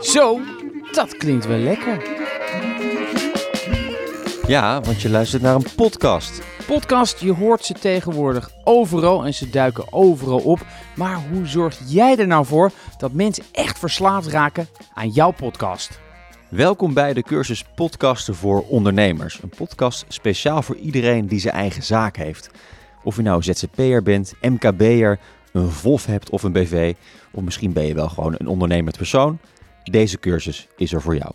Zo, dat klinkt wel lekker. Ja, want je luistert naar een podcast. Podcast, je hoort ze tegenwoordig overal en ze duiken overal op. Maar hoe zorg jij er nou voor dat mensen echt verslaafd raken aan jouw podcast? Welkom bij de cursus Podcasten voor Ondernemers. Een podcast speciaal voor iedereen die zijn eigen zaak heeft. Of je nou ZZP'er bent, MKB'er, een VOF hebt of een BV, of misschien ben je wel gewoon een ondernemend persoon. Deze cursus is er voor jou.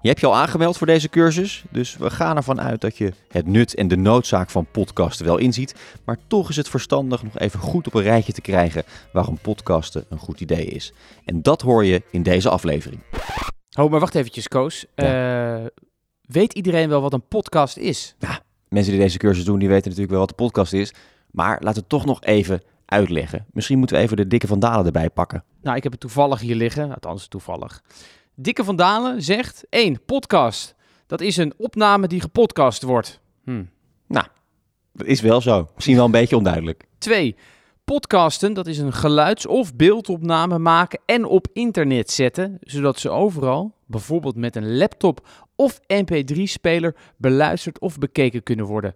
Je hebt je al aangemeld voor deze cursus, dus we gaan ervan uit dat je het nut en de noodzaak van podcasten wel inziet. Maar toch is het verstandig nog even goed op een rijtje te krijgen waarom podcasten een goed idee is. En dat hoor je in deze aflevering. Oh, maar wacht eventjes, Koos. Eh, weet iedereen wel wat een podcast is? Ja, mensen die deze cursus doen, die weten natuurlijk wel wat de podcast is. Maar laten we het toch nog even uitleggen. Misschien moeten we even de dikke vandalen erbij pakken. Nou, ik heb het toevallig hier liggen. Althans, toevallig. Dikke van Dalen zegt 1. Podcast. Dat is een opname die gepodcast wordt. Hm. Nou, dat is wel zo. Misschien wel een beetje onduidelijk. 2. Podcasten, dat is een geluids- of beeldopname maken en op internet zetten, zodat ze overal, bijvoorbeeld met een laptop of mp3-speler, beluisterd of bekeken kunnen worden.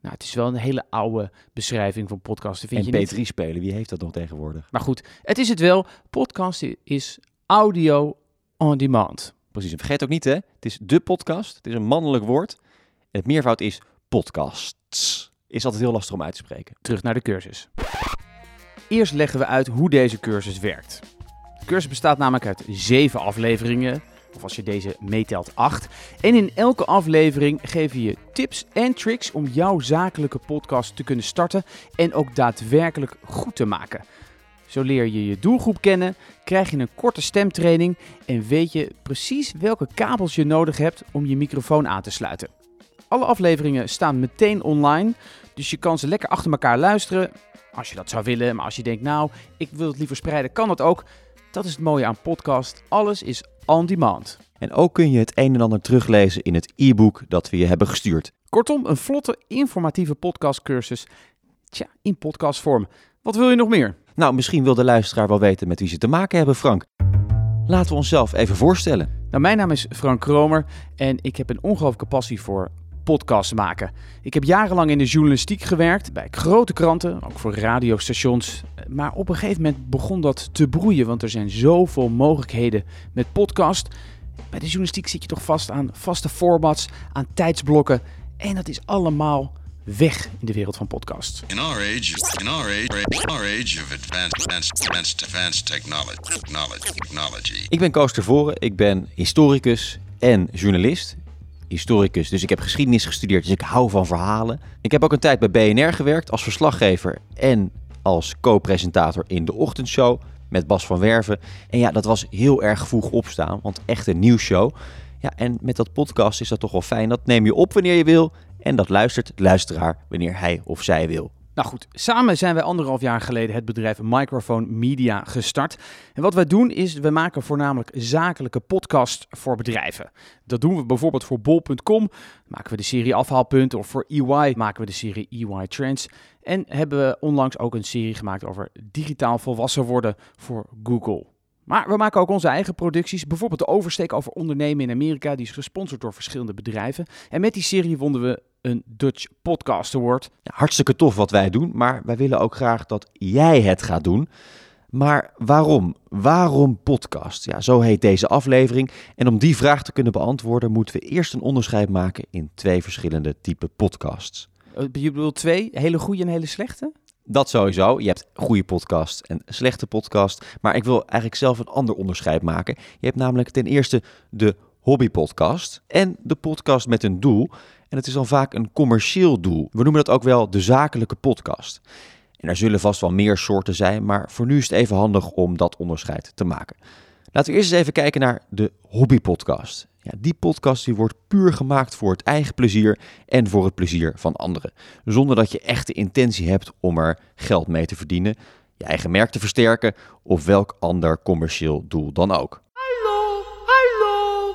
Nou, het is wel een hele oude beschrijving van podcasten, vind en je niet? P3 spelen, wie heeft dat nog tegenwoordig? Maar goed, het is het wel. Podcast is audio on demand. Precies, en vergeet ook niet hè, het is de podcast, het is een mannelijk woord. En het meervoud is podcasts. Is altijd heel lastig om uit te spreken. Terug naar de cursus. Eerst leggen we uit hoe deze cursus werkt. De cursus bestaat namelijk uit zeven afleveringen, of als je deze meetelt acht. En in elke aflevering geven je tips en tricks om jouw zakelijke podcast te kunnen starten en ook daadwerkelijk goed te maken. Zo leer je je doelgroep kennen, krijg je een korte stemtraining en weet je precies welke kabels je nodig hebt om je microfoon aan te sluiten. Alle afleveringen staan meteen online, dus je kan ze lekker achter elkaar luisteren. Als je dat zou willen, maar als je denkt, nou, ik wil het liever spreiden, kan dat ook. Dat is het mooie aan podcast. Alles is on demand. En ook kun je het een en ander teruglezen in het e-book dat we je hebben gestuurd. Kortom, een vlotte, informatieve podcastcursus. Tja, in podcastvorm. Wat wil je nog meer? Nou, misschien wil de luisteraar wel weten met wie ze te maken hebben, Frank. Laten we onszelf even voorstellen. Nou, mijn naam is Frank Kromer en ik heb een ongelooflijke passie voor podcasts maken. Ik heb jarenlang in de journalistiek gewerkt, bij grote kranten, ook voor radiostations. Maar op een gegeven moment begon dat te broeien, want er zijn zoveel mogelijkheden met podcast. Bij de journalistiek zit je toch vast aan vaste formats, aan tijdsblokken. En dat is allemaal weg in de wereld van podcasts. In our age, in our age, in our age of advanced, advanced, technology. Ik ben Koos Tervoren, ik ben historicus en journalist. Historicus, dus ik heb geschiedenis gestudeerd, dus ik hou van verhalen. Ik heb ook een tijd bij BNR gewerkt als verslaggever en als co-presentator in de ochtendshow met Bas van Werven. En ja, dat was heel erg vroeg opstaan, want echt een nieuwsshow. Ja, en met dat podcast is dat toch wel fijn. Dat neem je op wanneer je wil en dat luistert de luisteraar wanneer hij of zij wil. Nou goed, samen zijn wij anderhalf jaar geleden het bedrijf Microphone Media gestart. En wat wij doen is, we maken voornamelijk zakelijke podcasts voor bedrijven. Dat doen we bijvoorbeeld voor bol.com, maken we de serie Afhaalpunten, of voor EY maken we de serie EY Trends. En hebben we onlangs ook een serie gemaakt over digitaal volwassen worden voor Google. Maar we maken ook onze eigen producties. Bijvoorbeeld de oversteek over ondernemen in Amerika. Die is gesponsord door verschillende bedrijven. En met die serie wonnen we een Dutch Podcast Award. Ja, hartstikke tof wat wij doen, maar wij willen ook graag dat jij het gaat doen. Maar waarom? Waarom podcast? Ja, zo heet deze aflevering. En om die vraag te kunnen beantwoorden, moeten we eerst een onderscheid maken in twee verschillende type podcasts. Eh, Je bedoelt twee, hele goede en hele slechte? Dat sowieso. Je hebt goede podcast en slechte podcast. Maar ik wil eigenlijk zelf een ander onderscheid maken. Je hebt namelijk ten eerste de hobbypodcast en de podcast met een doel. En het is dan vaak een commercieel doel. We noemen dat ook wel de zakelijke podcast. En er zullen vast wel meer soorten zijn, maar voor nu is het even handig om dat onderscheid te maken. Laten we eerst eens even kijken naar de hobbypodcast. Ja, die podcast die wordt puur gemaakt voor het eigen plezier en voor het plezier van anderen. Zonder dat je echt de intentie hebt om er geld mee te verdienen, je eigen merk te versterken of welk ander commercieel doel dan ook. Hallo, hallo.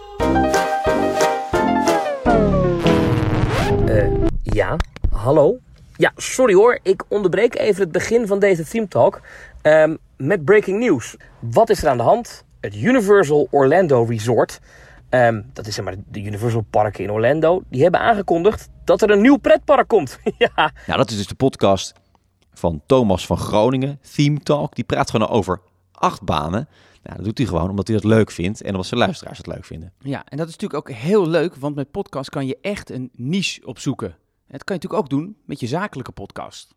Eh, ja, hallo. Ja, sorry hoor, ik onderbreek even het begin van deze Theme Talk ehm, met breaking news. Wat is er aan de hand? Het Universal Orlando Resort ehm, dat is zeg maar de Universal Parken in Orlando, die hebben aangekondigd dat er een nieuw pretpark komt. ja, Nou, dat is dus de podcast van Thomas van Groningen, Theme Talk. Die praat gewoon over acht banen. Nou, dat doet hij gewoon omdat hij dat leuk vindt en omdat zijn luisteraars het leuk vinden. Ja, en dat is natuurlijk ook heel leuk, want met podcast kan je echt een niche opzoeken. En dat kan je natuurlijk ook doen met je zakelijke podcast.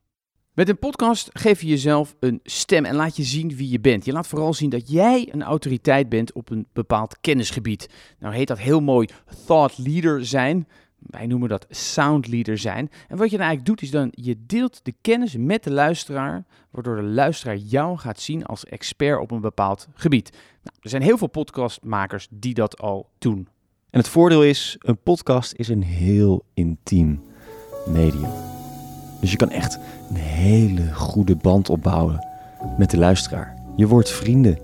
Met een podcast geef je jezelf een stem en laat je zien wie je bent. Je laat vooral zien dat jij een autoriteit bent op een bepaald kennisgebied. Nou heet dat heel mooi thought leader zijn. Wij noemen dat sound leader zijn. En wat je dan eigenlijk doet is dan je deelt de kennis met de luisteraar, waardoor de luisteraar jou gaat zien als expert op een bepaald gebied. Nou, er zijn heel veel podcastmakers die dat al doen. En het voordeel is, een podcast is een heel intiem medium. Dus je kan echt een hele goede band opbouwen met de luisteraar. Je wordt vrienden.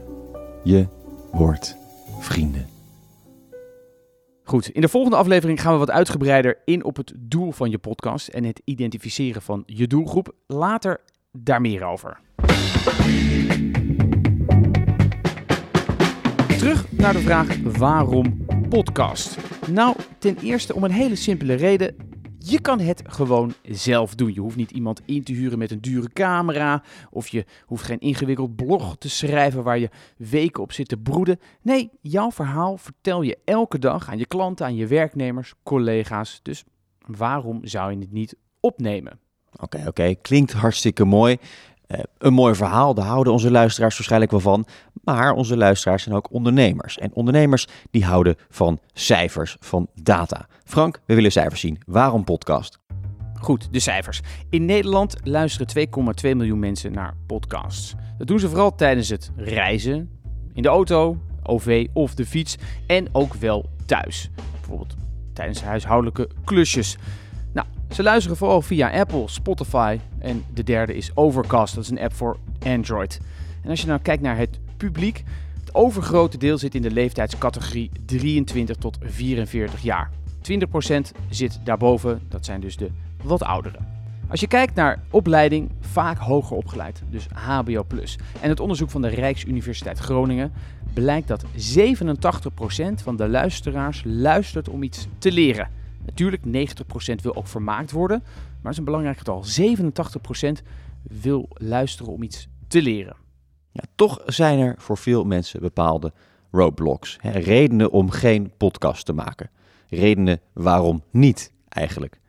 Je wordt vrienden. Goed, in de volgende aflevering gaan we wat uitgebreider in op het doel van je podcast en het identificeren van je doelgroep. Later daar meer over. Terug naar de vraag waarom podcast? Nou, ten eerste om een hele simpele reden. Je kan het gewoon zelf doen. Je hoeft niet iemand in te huren met een dure camera. Of je hoeft geen ingewikkeld blog te schrijven waar je weken op zit te broeden. Nee, jouw verhaal vertel je elke dag aan je klanten, aan je werknemers, collega's. Dus waarom zou je het niet opnemen? Oké, oké. Klinkt hartstikke mooi. Eh, een mooi verhaal, daar houden onze luisteraars waarschijnlijk wel van. Maar onze luisteraars zijn ook ondernemers. En ondernemers die houden van cijfers, van data. Frank, we willen cijfers zien. Waarom podcast? Goed, de cijfers. In Nederland luisteren 2,2 miljoen mensen naar podcasts. Dat doen ze vooral tijdens het reizen, in de auto, OV of de fiets en ook wel thuis. Bijvoorbeeld tijdens huishoudelijke klusjes. Ze luisteren vooral via Apple, Spotify en de derde is Overcast. Dat is een app voor Android. En als je nou kijkt naar het publiek, het overgrote deel zit in de leeftijdscategorie 23 tot 44 jaar. 20% zit daarboven, dat zijn dus de wat ouderen. Als je kijkt naar opleiding, vaak hoger opgeleid, dus HBO+. En het onderzoek van de Rijksuniversiteit Groningen blijkt dat 87% van de luisteraars luistert om iets te leren. Natuurlijk, 90% wil ook vermaakt worden, maar dat is een belangrijk getal. 87% wil luisteren om iets te leren. Ja, toch zijn er voor veel mensen bepaalde roadblocks. Hè, redenen om geen podcast te maken. Redenen waarom niet eigenlijk.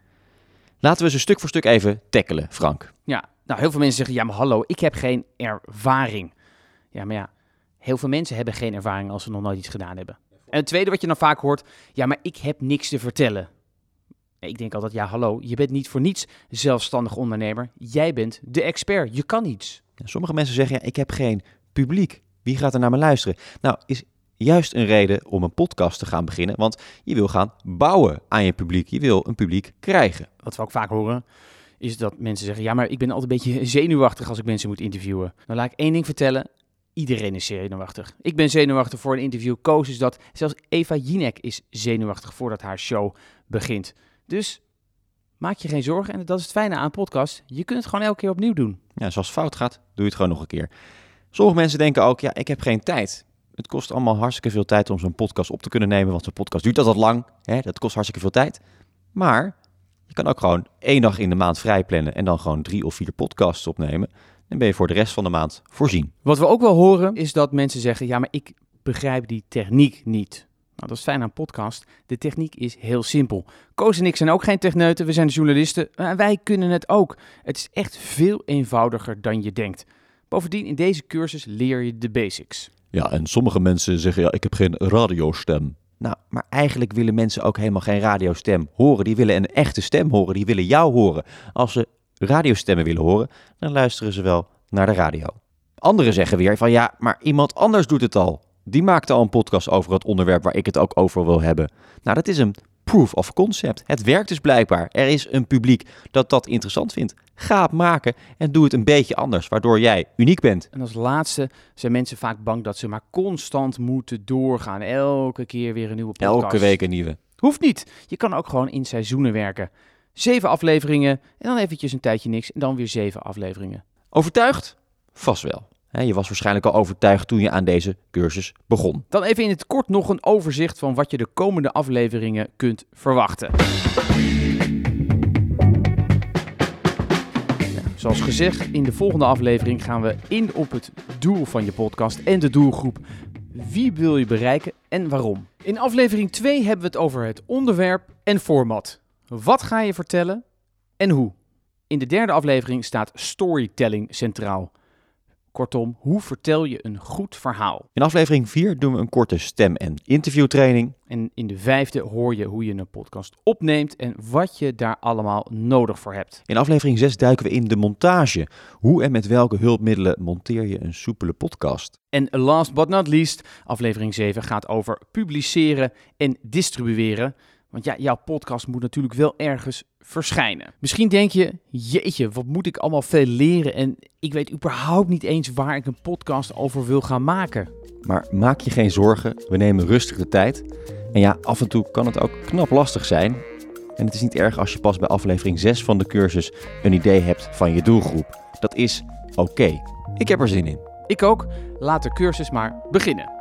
Laten we ze stuk voor stuk even tackelen, Frank. Ja, nou heel veel mensen zeggen, ja maar hallo, ik heb geen ervaring. Ja, maar ja, heel veel mensen hebben geen ervaring als ze nog nooit iets gedaan hebben. En het tweede wat je dan vaak hoort, ja maar ik heb niks te vertellen. Ik denk altijd, ja hallo, je bent niet voor niets zelfstandig ondernemer. Jij bent de expert, je kan iets. Sommige mensen zeggen, ja, ik heb geen publiek. Wie gaat er naar me luisteren? Nou, is juist een reden om een podcast te gaan beginnen. Want je wil gaan bouwen aan je publiek. Je wil een publiek krijgen. Wat we ook vaak horen, is dat mensen zeggen, ja maar ik ben altijd een beetje zenuwachtig als ik mensen moet interviewen. Nou laat ik één ding vertellen, iedereen is zenuwachtig. Ik ben zenuwachtig voor een interview, Koos is dat. Zelfs Eva Jinek is zenuwachtig voordat haar show begint. Dus maak je geen zorgen. En dat is het fijne aan een podcast. Je kunt het gewoon elke keer opnieuw doen. Ja, zoals het fout gaat, doe je het gewoon nog een keer. Sommige mensen denken ook, ja, ik heb geen tijd. Het kost allemaal hartstikke veel tijd om zo'n podcast op te kunnen nemen. Want zo'n podcast duurt altijd lang. Hè? Dat kost hartstikke veel tijd. Maar je kan ook gewoon één dag in de maand vrij plannen. En dan gewoon drie of vier podcasts opnemen. Dan ben je voor de rest van de maand voorzien. Wat we ook wel horen, is dat mensen zeggen, ja maar ik begrijp die techniek niet. Nou, dat is fijn aan podcast. De techniek is heel simpel. Koos en ik zijn ook geen techneuten, we zijn journalisten. En wij kunnen het ook. Het is echt veel eenvoudiger dan je denkt. Bovendien, in deze cursus leer je de basics. Ja, en sommige mensen zeggen, ja, ik heb geen radiostem. Nou, maar eigenlijk willen mensen ook helemaal geen radiostem horen. Die willen een echte stem horen. Die willen jou horen. Als ze radiostemmen willen horen, dan luisteren ze wel naar de radio. Anderen zeggen weer van ja, maar iemand anders doet het al. Die maakte al een podcast over het onderwerp waar ik het ook over wil hebben. Nou, dat is een proof of concept. Het werkt dus blijkbaar. Er is een publiek dat dat interessant vindt. Ga het maken en doe het een beetje anders, waardoor jij uniek bent. En als laatste zijn mensen vaak bang dat ze maar constant moeten doorgaan. Elke keer weer een nieuwe podcast. Elke week een nieuwe. Hoeft niet. Je kan ook gewoon in seizoenen werken. Zeven afleveringen en dan eventjes een tijdje niks en dan weer zeven afleveringen. Overtuigd? Vast wel. Je was waarschijnlijk al overtuigd toen je aan deze cursus begon. Dan even in het kort nog een overzicht van wat je de komende afleveringen kunt verwachten. Zoals gezegd, in de volgende aflevering gaan we in op het doel van je podcast en de doelgroep. Wie wil je bereiken en waarom? In aflevering 2 hebben we het over het onderwerp en format. Wat ga je vertellen en hoe? In de derde aflevering staat storytelling centraal. Kortom, hoe vertel je een goed verhaal? In aflevering 4 doen we een korte stem- en interviewtraining. En in de vijfde hoor je hoe je een podcast opneemt en wat je daar allemaal nodig voor hebt. In aflevering 6 duiken we in de montage. Hoe en met welke hulpmiddelen monteer je een soepele podcast? En last but not least, aflevering 7 gaat over publiceren en distribueren. Want ja, jouw podcast moet natuurlijk wel ergens verschijnen. Misschien denk je, jeetje, wat moet ik allemaal veel leren en ik weet überhaupt niet eens waar ik een podcast over wil gaan maken. Maar maak je geen zorgen, we nemen rustig de tijd. En ja, af en toe kan het ook knap lastig zijn. En het is niet erg als je pas bij aflevering 6 van de cursus een idee hebt van je doelgroep. Dat is oké. Ik heb er zin in. Ik ook. Laat de cursus maar beginnen.